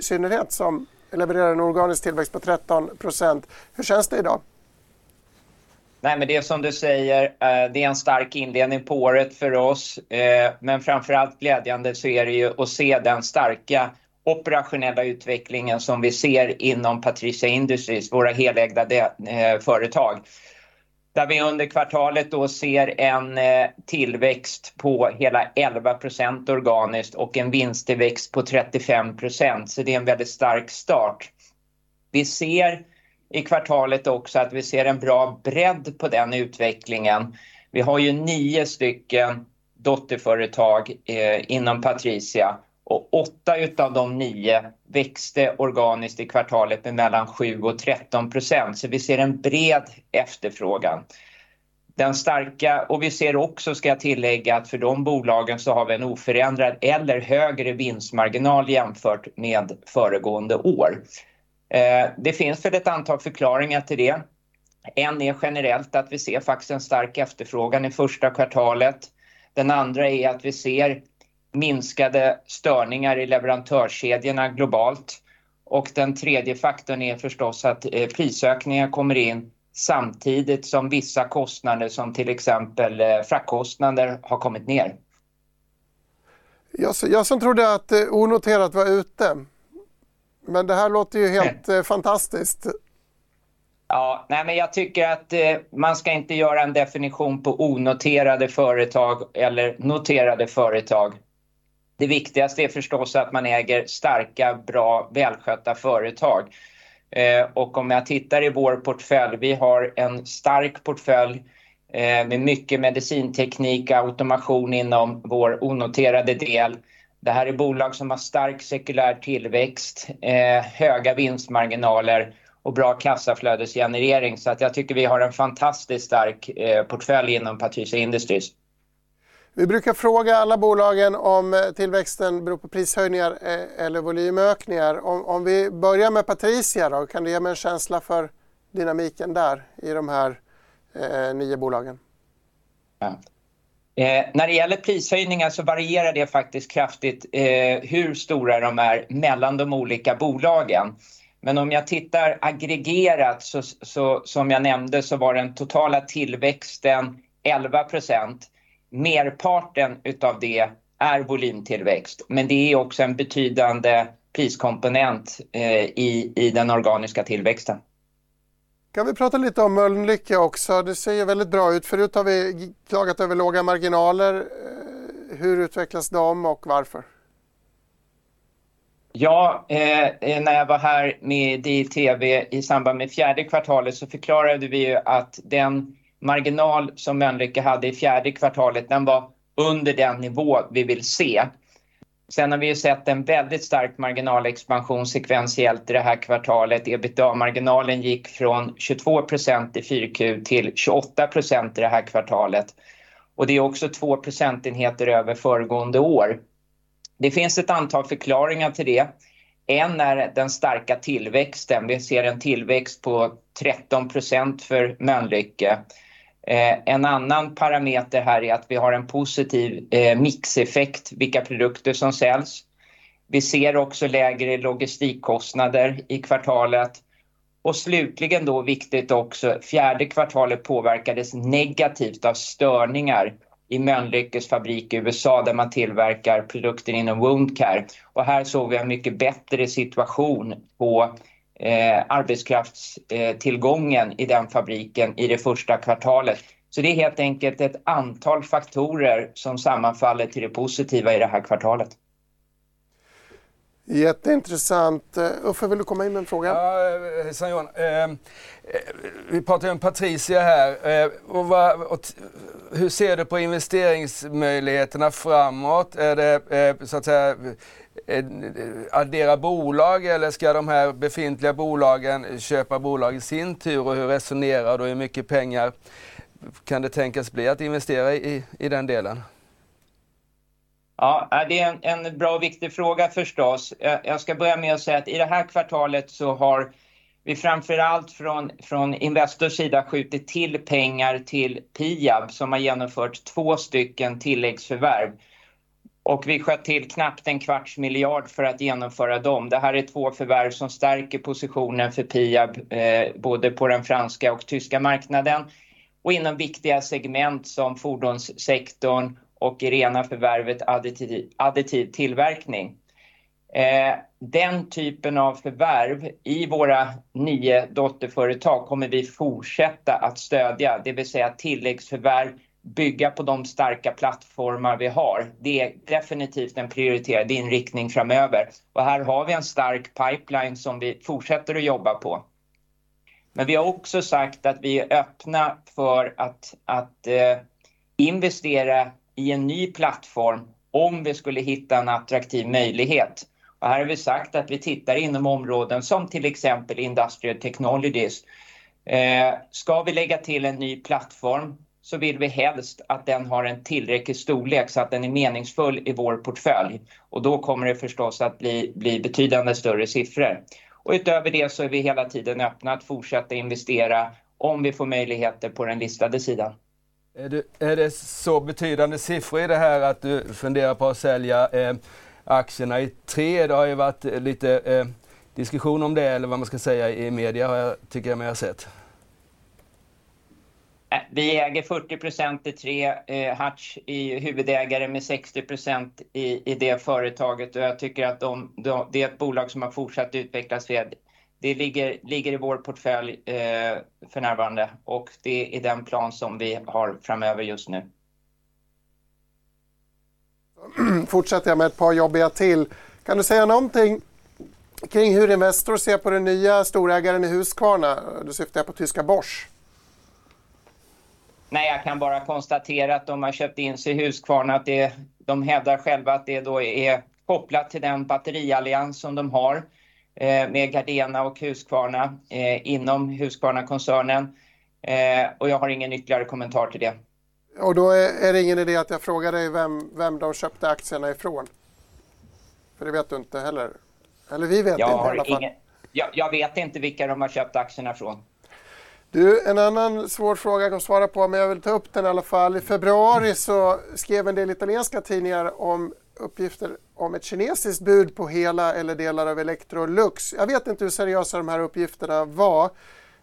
synnerhet som levererar en organisk tillväxt på 13% Hur känns det idag? Nej, men det är som du säger, eh, det är en stark inledning på året för oss. Men men framförallt glädjande så är det ju att se den starka operationella utvecklingen som vi ser inom Patricia Industries, våra helägda eh, företag där vi under kvartalet då ser en eh, tillväxt på hela 11% organiskt och en vinsttillväxt på 35%. Så det är en väldigt stark start. Vi ser i kvartalet också att vi ser en bra bredd på den utvecklingen. Vi har ju 9 stycken dotterföretag eh, inom Patricia och 8 utav de 9 växte organiskt i kvartalet med mellan 7% och 13 procent. Så vi ser en bred efterfrågan. Den starka, och vi ser också, ska jag tillägga, att för de bolagen så har vi en oförändrad eller högre vinstmarginal jämfört med föregående år. Eh, det finns väl ett antal förklaringar till det. En är generellt att vi ser faktiskt en stark efterfrågan i första kvartalet. Den andra är att vi ser minskade störningar i leverantörskedjorna globalt. Och den tredje faktorn är förstås att prisökningar kommer in samtidigt som vissa kostnader som till exempel fraktkostnader har kommit ner. Jag som trodde att onoterat var ute. Men det här låter ju helt fantastiskt. Ja, nej men jag tycker att man ska inte göra en definition på onoterade företag eller noterade företag. Det viktigaste är förstås att man äger starka, bra, välskötta företag. Eh, och om jag tittar i vår portfölj, vi har en stark portfölj eh, med mycket medicinteknik och automation inom vår onoterade del. Det här är bolag som har stark sekulär tillväxt, eh, höga vinstmarginaler och bra kassaflödesgenerering. Så att jag tycker vi har en fantastiskt stark portfölj inom Patricia Industries. Vi brukar fråga alla bolagen om eh, tillväxten beror på prishöjningar eh, eller volymökningar. Om vi börjar med Patricia då, kan du ge mig en känsla för dynamiken där i de här eh, nio bolagen? Ja. När det gäller prishöjningar så varierar det faktiskt kraftigt hur stora de är mellan de olika bolagen. Men om jag tittar aggregerat så som jag nämnde så var den totala tillväxten 11%. Merparten utav det är volymtillväxt, men det är också en betydande priskomponent i den organiska tillväxten. Kan vi prata lite om Mölnlycke också? Det ser ju väldigt bra ut. Förut har vi klagat över låga marginaler. Hur utvecklas de och varför? Ja, när jag var här med i TV i samband med fjärde kvartalet så förklarade vi ju att den marginal som Mölnlycke hade i fjärde kvartalet, den var under den nivå vi vill se. Sen har vi ju sett en väldigt stark marginalexpansion sekventiellt i det här kvartalet. EBITDA-marginalen gick från 22% i 4Q till 28% i det här kvartalet. Och det är också 2 procentenheter över föregående år. Det finns ett antal förklaringar till det. En är den starka tillväxten. Vi ser en tillväxt på 13% för Mölnlycke. Eh, en annan parameter här är att vi har en positiv eh, mixeffekt, vilka produkter som säljs. Vi ser också lägre logistikkostnader i kvartalet. Och slutligen då viktigt också, fjärde kvartalet påverkades negativt av störningar i Mölnlyckes fabrik i USA där man tillverkar produkter inom wound care. Och här såg vi en mycket bättre situation på arbetskraftstillgången i den fabriken i det första kvartalet. Så det är helt enkelt ett antal faktorer som sammanfaller till det positiva i det här kvartalet. Jätteintressant. Uffe, vill du komma in med en fråga? Ja, hejsan Johan. Vi pratar ju om Patricia här. Hur ser du på investeringsmöjligheterna framåt? Är det så att säga Eh, addera bolag eller ska de här befintliga bolagen köpa bolag i sin tur? Och hur resonerar du? Hur mycket pengar kan det tänkas bli att investera i den delen? Ja, äh, det är en bra och viktig fråga förstås. Jag ska börja med att säga att i det här kvartalet så har vi framför allt från Investors sida skjutit till pengar till Piab som har genomfört två stycken tilläggsförvärv. Och vi sköt till knappt en kvarts miljard för att genomföra dem. Det här är två förvärv som stärker positionen för Piab eh, både på den franska och tyska marknaden och inom viktiga segment som fordonssektorn och i rena förvärvet additiv tillverkning. Eh, den typen av förvärv i våra nio dotterföretag kommer vi fortsätta att stödja, det vill säga tilläggsförvärv, bygga på de starka plattformar vi har. Det är definitivt en prioriterad inriktning framöver. Och Här har vi en stark pipeline som vi fortsätter att jobba på. Men Vi har också sagt att vi är öppna för att eh, investera i en ny plattform om vi skulle hitta en attraktiv möjlighet. Och Här har vi sagt att vi tittar inom områden som till exempel Industrial Technologies. Eh, ska vi lägga till en ny plattform så vill vi helst att den har en tillräcklig storlek så att den är meningsfull i vår portfölj. Och Då kommer det förstås att bli betydande större siffror. Och Utöver det så är vi hela tiden öppna att fortsätta investera om vi får möjligheter på den listade sidan. Är det så betydande siffror i det här att du funderar på att sälja eh, aktierna i tre? Det har ju varit lite eh, diskussion om det eller vad man ska säga i media tycker jag mig ha sett. Äh, vi äger 40% i tre. Eh, Hatch är huvudägare med 60% i det företaget och jag tycker att det är ett bolag som har fortsatt utvecklas väl. Det ligger i vår portfölj eh, för närvarande och det är den plan som vi har framöver just nu. Fortsätter jag med ett par jobbiga till. Kan du säga någonting kring hur Investor ser på den nya storägaren i Husqvarna? Då syftar jag på tyska Bosch. Nej, jag kan bara konstatera att de har köpt in sig i Husqvarna, att de hävdar själva att det då är kopplat till den batteriallians som de har med Gardena och Husqvarna inom Husqvarna-koncernen. Jag har ingen ytterligare kommentar till det. Då är det ingen idé att jag frågar dig vem de köpte aktierna ifrån? För det vet du inte heller. Eller vi vet inte i alla fall. Jag vet inte vilka de har köpt aktierna från. Du, en annan svår fråga jag kan svara på, men jag vill ta upp den i alla fall. I februari så skrev en del italienska tidningar om uppgifter om ett kinesiskt bud på hela eller delar av Electrolux. Jag vet inte hur seriösa de här uppgifterna var.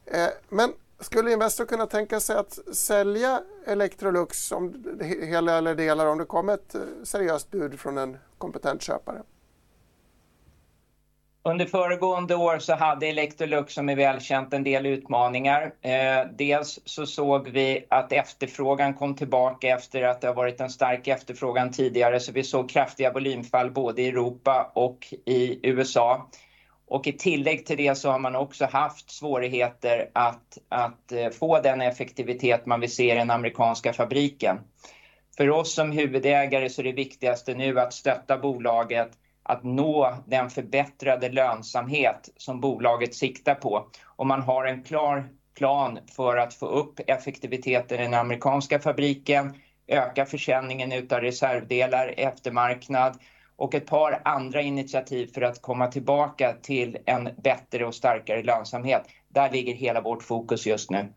Eh, men skulle Investor kunna tänka sig att sälja Electrolux om hela eller delar om det kom ett eh, seriöst bud från en kompetent köpare? Under föregående år så hade Electrolux, som är välkänt, en del utmaningar. Eh, dels så såg vi att efterfrågan kom tillbaka efter att det har varit en stark efterfrågan tidigare. Vi såg kraftiga volymfall både i Europa och i USA. I tillägg till det så har man också haft svårigheter att eh, få den effektivitet man vill se i den amerikanska fabriken. För oss som huvudägare så är det viktigaste nu att stötta bolaget att nå den förbättrade lönsamhet som bolaget siktar på. Och Man har en klar plan för att få upp effektiviteten i den amerikanska fabriken, öka försäljningen utav reservdelar, eftermarknad och ett par andra initiativ för att komma tillbaka till en bättre och starkare lönsamhet. Där ligger hela vårt fokus just nu.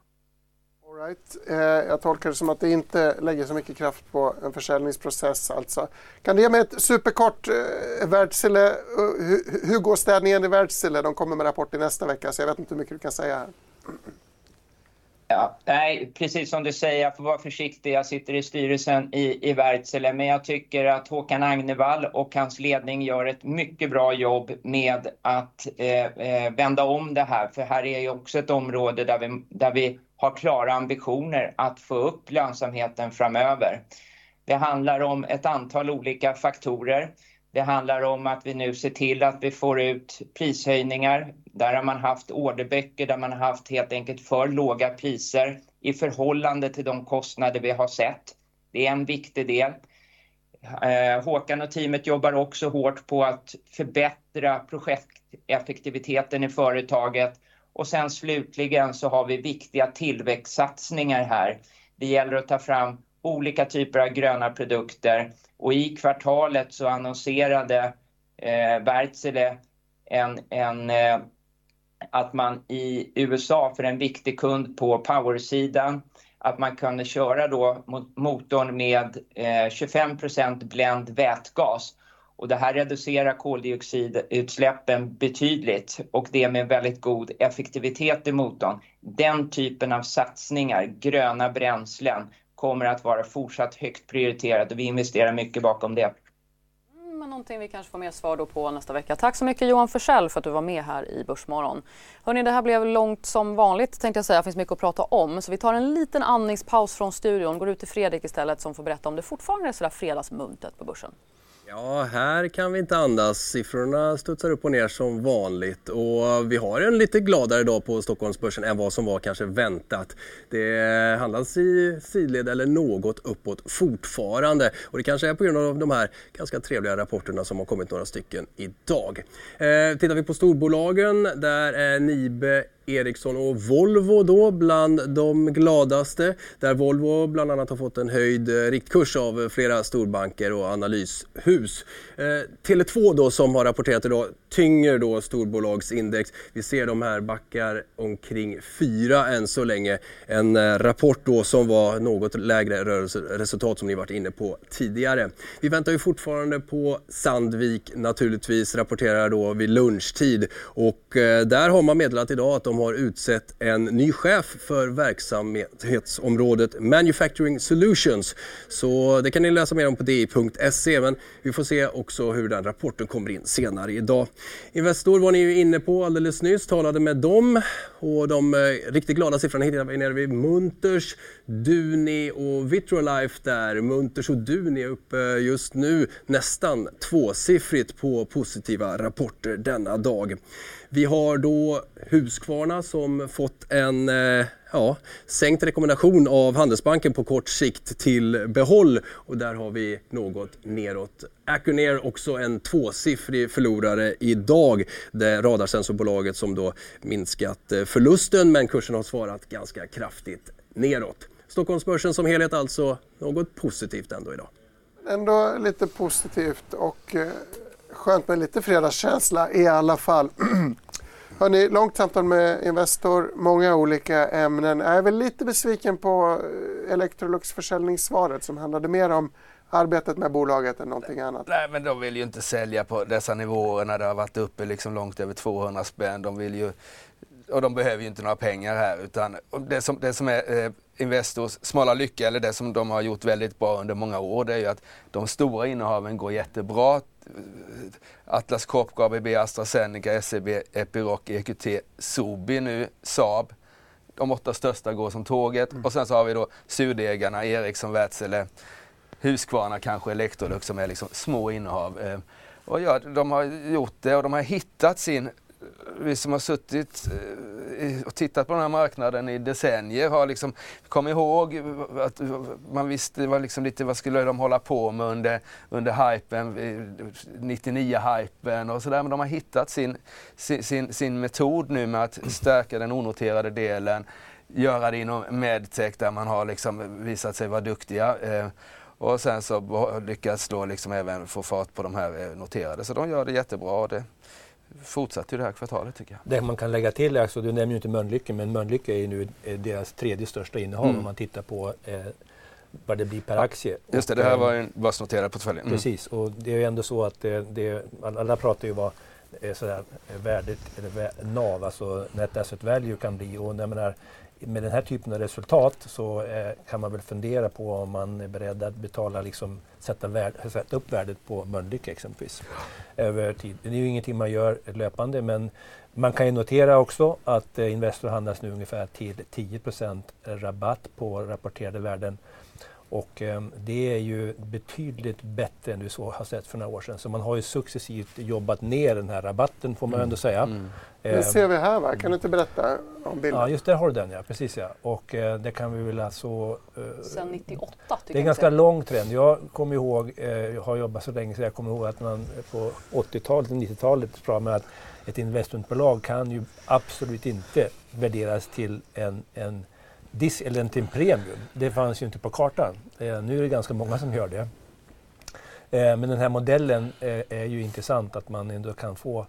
Right. Eh, Jag tolkar det som att det inte lägger så mycket kraft på en försäljningsprocess alltså. Kan du ge mig ett superkort eh, Wärtsilä? Eh, hur går städningen i Wärtsilä? De kommer med rapport i nästa vecka, så jag vet inte hur mycket du kan säga här. Ja, nej, precis som du säger, jag får vara försiktig. Jag sitter i styrelsen i Wärtsilä, men jag tycker att Håkan Agnevall och hans ledning gör ett mycket bra jobb med att eh, vända om det här. För här är ju också ett område där vi har klara ambitioner att få upp lönsamheten framöver. Det handlar om ett antal olika faktorer. Det handlar om att vi nu ser till att vi får ut prishöjningar. Där har man haft orderböcker, där man har haft helt enkelt för låga priser i förhållande till de kostnader vi har sett. Det är en viktig del. Eh, Håkan och teamet jobbar också hårt på att förbättra projekteffektiviteten i företaget. Och Sen slutligen så har vi viktiga tillväxtsatsningar här. Det gäller att ta fram olika typer av gröna produkter och i kvartalet så annonserade eh, Wärtsilä eh, att man i USA för en viktig kund på powersidan, att man kunde köra då motorn med eh, 25% blend vätgas. Det här reducerar koldioxidutsläppen betydligt och det med väldigt god effektivitet i motorn. Den typen av satsningar, gröna bränslen, kommer att vara fortsatt högt prioriterat och vi investerar mycket bakom det. Mm, men någonting vi kanske får mer svar då på nästa vecka. Tack så mycket Johan Forsell för att du var med här i Börsmorgon. Hörrni, det här blev långt som vanligt tänkte jag säga. Det finns mycket att prata om. Så vi tar en liten andningspaus från studion. Går ut till Fredrik istället som får berätta om det fortfarande är sådär fredagsmuntet på börsen. Ja, här kan vi inte andas. Siffrorna studsar upp och ner som vanligt och vi har en lite gladare dag på Stockholmsbörsen än vad som var kanske väntat. Det handlas i sidled eller något uppåt fortfarande och det kanske är på grund av de här ganska trevliga rapporterna som har kommit några stycken idag. Eh, tittar vi på storbolagen, där är Nibe Ericsson och Volvo då bland de gladaste. Där Volvo bland annat har fått en höjd eh, riktkurs av eh, flera storbanker och analyshus. Eh, Tele2 då som har rapporterat idag tynger då storbolagsindex. Vi ser de här backar omkring 4 än så länge. En eh, rapport då som var något lägre rörelseresultat som ni varit inne på tidigare. Vi väntar ju fortfarande på Sandvik naturligtvis rapporterar då vid lunchtid och eh, där har man meddelat idag att de har utsett en ny chef för verksamhetsområdet Manufacturing Solutions. Så det kan ni läsa mer om på di.se men vi får se också hur den rapporten kommer in senare idag. Investor var ni ju inne på alldeles nyss, talade med dem och de eh, riktigt glada siffrorna hittar vi nere vid Munters, Duni och Vitrolife där. Munters och Duni är uppe just nu nästan tvåsiffrigt på positiva rapporter denna dag. Vi har då Husqvarna som fått en eh, ja, sänkt rekommendation av Handelsbanken på kort sikt till behåll och där har vi något neråt. Accunair också en tvåsiffrig förlorare idag. Det radarsensorbolaget som då minskat eh, förlusten men kursen har svarat ganska kraftigt neråt. Stockholmsbörsen som helhet alltså något positivt ändå idag. Ändå lite positivt och eh, skönt med lite fredagskänsla i alla fall. Hörrni, långt samtal med Investor, många olika ämnen. Jag är väl lite besviken på eh, Electrolux försäljningssvaret som handlade mer om arbetet med bolaget än någonting annat. Nej, men de vill ju inte sälja på dessa nivåer när det har varit uppe liksom långt över 200 spänn. De vill ju, och de behöver ju inte några pengar här utan det som, det som är eh, Investors smala lycka, eller det som de har gjort väldigt bra under många år, det är ju att de stora innehaven går jättebra. Atlas Copco, ABB, AstraZeneca, SEB, Epiroc, EQT, Sobi nu, Saab. De åtta största går som tåget. Mm. Och sen så har vi då surdegarna, Ericsson, Wärtsilä, Husqvarna kanske, Electrolux som är liksom små innehav. Eh, och ja, de har gjort det och de har hittat sin vi som har suttit eh, och tittat på den här marknaden i decennier har liksom kommit ihåg att man visste vad, liksom lite, vad skulle de hålla på med under, under hypen, 99-hypen och sådär. Men de har hittat sin, sin, sin, sin metod nu med att stärka den onoterade delen, göra det inom medtech där man har liksom visat sig vara duktiga. Eh, och sen så lyckas då liksom även få fart på de här eh, noterade. Så de gör det jättebra. Det, fortsatte det här kvartalet tycker jag. Det man kan lägga till är, alltså, du nämner ju inte Mölnlycke, men Mölnlycke är ju nu deras tredje största innehav mm. om man tittar på eh, vad det blir per aktie. Just det, det här var en börsnoterad portfölj. Mm. Precis, och det är ju ändå så att det, det, alla pratar ju vad eh, sådär, värdet, eller NAV, alltså Net Asset Value kan bli. Och jag menar, med den här typen av resultat så eh, kan man väl fundera på om man är beredd att betala, liksom, sätta, värd, sätta upp värdet på Mölnlycke exempelvis över tid. Det är ju ingenting man gör löpande men man kan ju notera också att eh, Investor handlas nu ungefär till 10% rabatt på rapporterade värden och eh, det är ju betydligt bättre än vi så har sett för några år sedan. Så man har ju successivt jobbat ner den här rabatten får man mm. ändå säga. Mm. Det ser vi här va? Kan du inte berätta om bilden? Ja, just där har du den ja. Precis ja. Och eh, det kan vi väl alltså... Eh, Sen 98 tycker Det är en ganska lång trend. Jag kommer ihåg, eh, jag har jobbat så länge så jag kommer ihåg att man på 80-talet och 90-talet sa med att ett investmentbolag kan ju absolut inte värderas till en, en dis eller till en premium. Det fanns ju inte på kartan. Eh, nu är det ganska många som gör det. Eh, men den här modellen eh, är ju intressant att man ändå kan få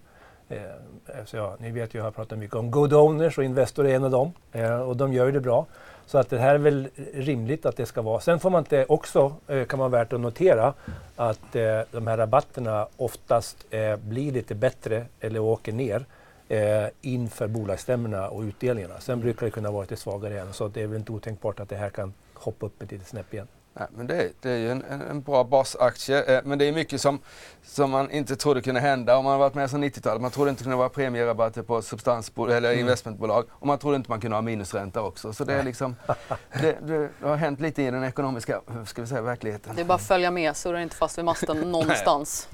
Eh, så ja, ni vet ju, jag har pratat mycket om good owners och Investor är en av dem. Eh, och de gör ju det bra. Så att det här är väl rimligt att det ska vara. Sen får man inte också, eh, kan man värt att notera, att eh, de här rabatterna oftast eh, blir lite bättre eller åker ner eh, inför bolagsstämmorna och utdelningarna. Sen brukar det kunna vara lite svagare igen. Så det är väl inte otänkbart att det här kan hoppa upp ett litet snäpp igen. Nej, men det, det är ju en, en, bra basaktie. Eh, men det är mycket som, som man inte trodde kunde hända om man har varit med sedan 90-talet. Man trodde inte kunde vara premierabatter på substansbolag eller mm. investmentbolag. Och man trodde inte man kunde ha minusränta också. Så det, är liksom, det, det, har hänt lite i den ekonomiska ska vi säga, verkligheten. Det är bara att följa med, surra inte fast vid masten någonstans.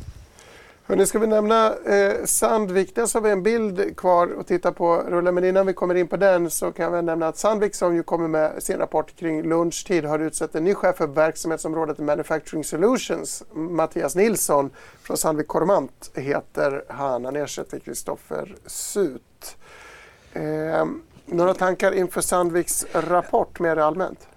Hörrni, ska vi nämna eh, Sandvik? Dels har vi en bild kvar att titta på, Rulle, Men innan vi kommer in på den så kan vi nämna att Sandvik som ju kommer med sin rapport kring lunchtid har utsett en ny chef för verksamhetsområdet Manufacturing Solutions. Mattias Nilsson från Sandvik Coromant heter han. Han ersätter Kristoffer Sut. Eh, några tankar inför Sandviks rapport mer allmänt?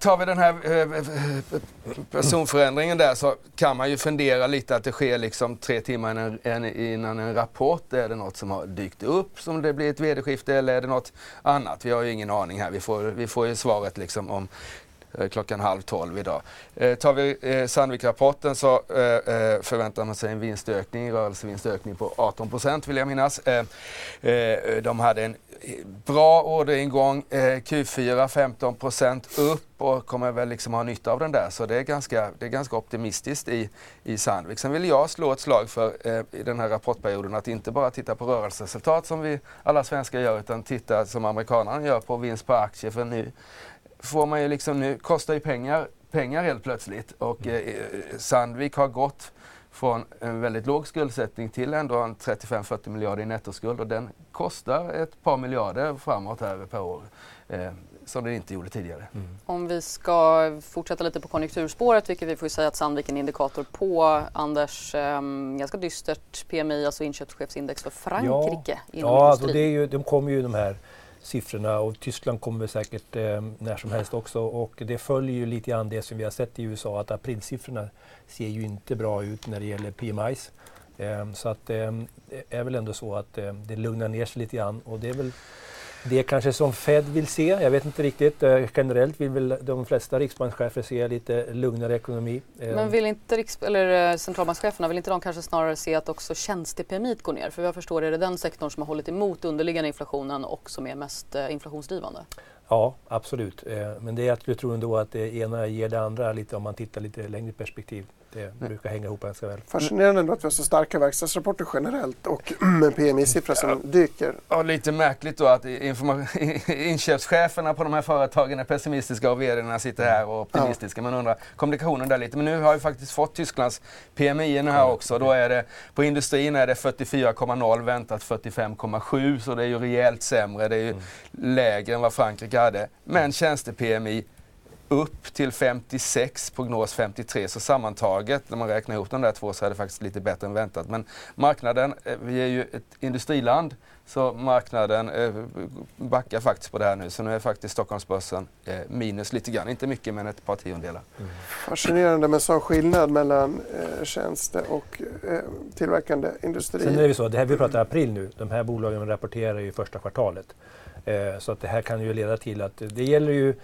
Tar vi den här eh, eh, eh, personförändringen där så kan man ju fundera lite att det sker liksom tre timmar innan en rapport. Är det något som har dykt upp som det blir ett vd-skifte eller är det något annat? Vi har ju ingen aning här. Vi får, vi får ju svaret liksom om Eh, klockan halv tolv idag. Eh, tar vi eh, Sandvik-rapporten så eh, eh, förväntar man sig en vinstökning, rörelsevinstökning på 18 procent vill jag minnas. Eh, eh, de hade en bra orderingång, Q4 15 procent upp och kommer väl liksom ha nytta av den där. Så det är ganska, det är ganska optimistiskt i, i Sandvik. Sen vill jag slå ett slag för i den här rapportperioden att inte bara titta på rörelseresultat som vi alla svenskar gör utan titta som amerikanerna gör på vinst per aktie. För nu får man ju liksom nu, kostar ju pengar, pengar helt plötsligt och mm. eh, Sandvik har gått från en väldigt låg skuldsättning till ändå en 35-40 miljarder i nettoskuld och den kostar ett par miljarder framåt här per år. Eh, som det inte gjorde tidigare. Mm. Om vi ska fortsätta lite på konjunkturspåret, vilket vi får säga att Sandvik är en indikator på. Anders, eh, ganska dystert PMI, alltså inköpschefsindex för Frankrike ja, inom ja, industrin. Ja, det är ju, de kommer ju de här siffrorna och Tyskland kommer säkert eh, när som helst också och det följer ju lite grann det som vi har sett i USA att aprilsiffrorna ser ju inte bra ut när det gäller PMIs. Eh, så att eh, det är väl ändå så att eh, det lugnar ner sig lite grann och det är väl det kanske som Fed vill se, jag vet inte riktigt. Eh, generellt vill väl de flesta riksbankschefer se lite lugnare ekonomi. Eh, Men vill inte riks eller eh, centralbankscheferna, vill inte de kanske snarare se att också tjänste-PMI går ner? För vad jag förstår är det den sektorn som har hållit emot underliggande inflationen och som är mest eh, inflationsdrivande. Ja, absolut. Men det är att jag tror ändå att det ena ger det andra lite om man tittar lite längre perspektiv det brukar hänga ihop ganska väl. Fascinerande ändå att vi har så starka verkstadsrapporter generellt och en PMI-siffra som ja. dyker. Ja, lite märkligt då att inköpscheferna på de här företagen är pessimistiska och vdarna sitter här och optimistiska. Ja. Man undrar kommunikationen där lite. Men nu har vi faktiskt fått Tysklands PMI här också. Då är det, på industrin är det 44,0 väntat 45,7 så det är ju rejält sämre. Det är ju mm. lägre än vad Frankrike hade. Men tjänste-PMI upp till 56, prognos 53. Så sammantaget när man räknar ihop de där två så är det faktiskt lite bättre än väntat. Men marknaden, eh, vi är ju ett industriland så marknaden eh, backar faktiskt på det här nu. Så nu är faktiskt Stockholmsbörsen eh, minus lite grann, inte mycket men ett par tiondelar. Mm. Fascinerande med sån skillnad mellan tjänste och tillverkande industri. Sen är det så, det här vi pratar april nu, de här bolagen rapporterar ju första kvartalet. Eh, så att det här kan ju leda till att det gäller ju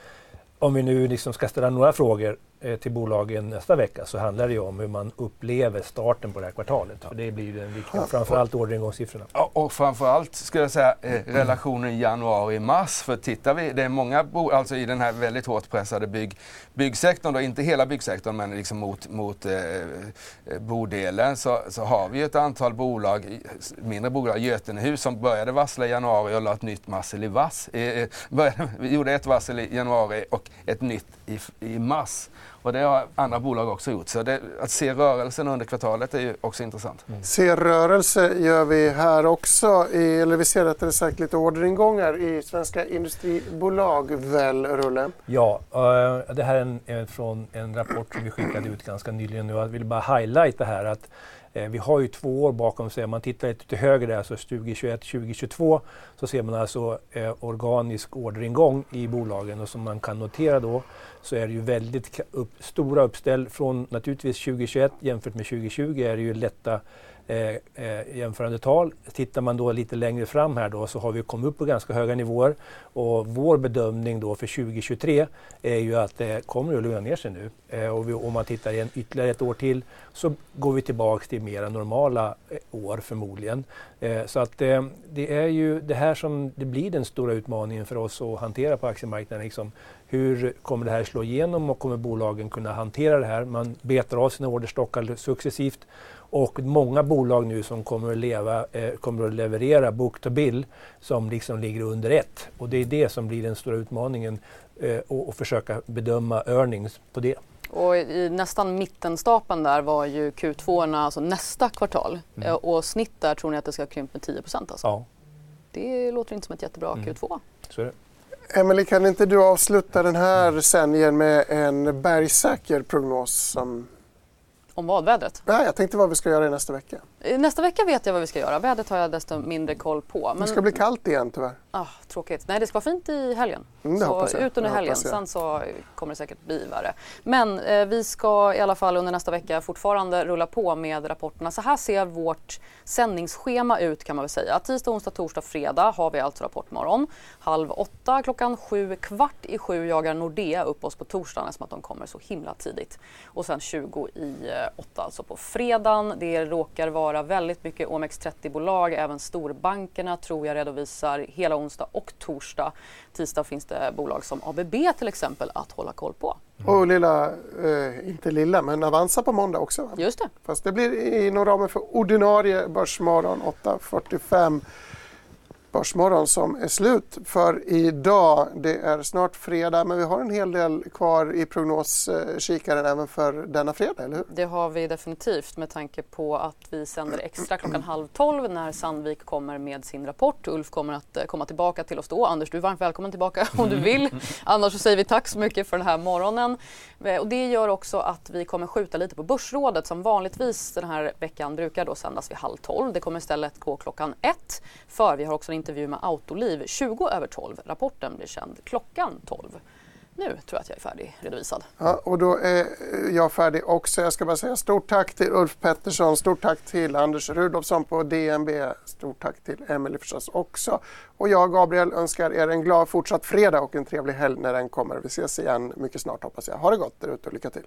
om vi nu liksom ska ställa några frågor till bolagen nästa vecka så handlar det ju om hur man upplever starten på det här kvartalet. Ja. För det blir ju den viktiga, ja. framförallt orderingångssiffrorna. Ja, och framförallt skulle jag säga eh, relationen januari-mars. För tittar vi, det är många alltså i den här väldigt hårt pressade bygg, byggsektorn, då, inte hela byggsektorn men liksom mot, mot eh, eh bodelen så, så har vi ett antal bolag, mindre bolag, Götenehus som började varsla i januari och la ett nytt varsel i vass. Eh, började, vi gjorde ett varsel i januari och ett nytt i, i mars. Och det har andra bolag också gjort. Så det, att se rörelsen under kvartalet är ju också intressant. Mm. Se rörelse gör vi här också. I, eller vi ser rättare sagt lite orderingångar i svenska industribolag väl, Rulle? Ja, uh, det här är en, en, från en rapport som vi skickade ut ganska nyligen. Jag vill bara highlighta här att Eh, Eh, vi har ju två år bakom sig. Om man tittar lite till höger där, så 2021-2022, så ser man alltså eh, organisk orderingång i bolagen och som man kan notera då så är det ju väldigt upp, stora uppställ från naturligtvis 2021 jämfört med 2020 är det ju lätta Eh, eh, jämförande tal. Tittar man då lite längre fram här då så har vi kommit upp på ganska höga nivåer och vår bedömning då för 2023 är ju att det kommer att lugna ner sig nu. Eh, och vi, om man tittar igen ytterligare ett år till så går vi tillbaks till mera normala eh, år förmodligen. Eh, så att eh, det är ju det här som det blir den stora utmaningen för oss att hantera på aktiemarknaden. Liksom hur kommer det här slå igenom och kommer bolagen kunna hantera det här? Man betar av sina orderstockar successivt och många bolag nu som kommer att, leva, eh, kommer att leverera book to bill som liksom ligger under ett. Och det är det som blir den stora utmaningen eh, och, och försöka bedöma earnings på det. Och i nästan mittenstapeln där var ju Q2, alltså nästa kvartal. Mm. Eh, och snitt där tror ni att det ska krympa med 10 procent alltså? Ja. Det låter inte som ett jättebra mm. Q2. Så är det. Emelie, kan inte du avsluta den här sändningen med en bergsäker prognos som om vad? Vädret? Nej, jag tänkte vad vi ska göra i nästa vecka. Nästa vecka vet jag vad vi ska göra. Vädret har jag desto mindre koll på. Men... Det ska bli kallt igen tyvärr. Ah, tråkigt. Nej, det ska vara fint i helgen. Mm, så ut under helgen. Sen så kommer det säkert bli värre. Men eh, vi ska i alla fall under nästa vecka fortfarande rulla på med rapporterna. Så här ser vårt sändningsschema ut kan man väl säga. Tisdag, onsdag, torsdag, fredag har vi alltså Rapportmorgon. Halv åtta, klockan sju, kvart i sju jagar Nordea upp oss på torsdagen eftersom att de kommer så himla tidigt. Och sen 20 i eh, åtta alltså på fredagen. Det råkar vara väldigt mycket OMX30-bolag. Även storbankerna tror jag redovisar hela onsdag och torsdag. Tisdag finns det bolag som ABB till exempel att hålla koll på. Mm. Och lilla, eh, inte lilla, men Avanza på måndag också. Va? Just det. Fast det blir inom ramen för ordinarie Börsmorgon 8.45 Börsmorgon som är slut för idag. Det är snart fredag men vi har en hel del kvar i prognoskikaren även för denna fredag, eller hur? Det har vi definitivt med tanke på att vi sänder extra klockan halv tolv när Sandvik kommer med sin rapport. Ulf kommer att eh, komma tillbaka till oss då. Anders, du är varmt välkommen tillbaka om du vill. Annars så säger vi tack så mycket för den här morgonen. Eh, och det gör också att vi kommer skjuta lite på Börsrådet som vanligtvis den här veckan brukar då sändas vid halv tolv. Det kommer istället gå klockan ett för vi har också en intervju med Autoliv 20 över 12. Rapporten blir känd klockan 12. Nu tror jag att jag är färdig redovisad. Ja, och då är eh, jag färdig också. Jag ska bara säga stort tack till Ulf Pettersson, stort tack till Anders Rudolfsson på DNB, stort tack till Emelie förstås också. Och jag, Gabriel, önskar er en glad fortsatt fredag och en trevlig helg när den kommer. Vi ses igen mycket snart hoppas jag. Ha det gott där ute och lycka till!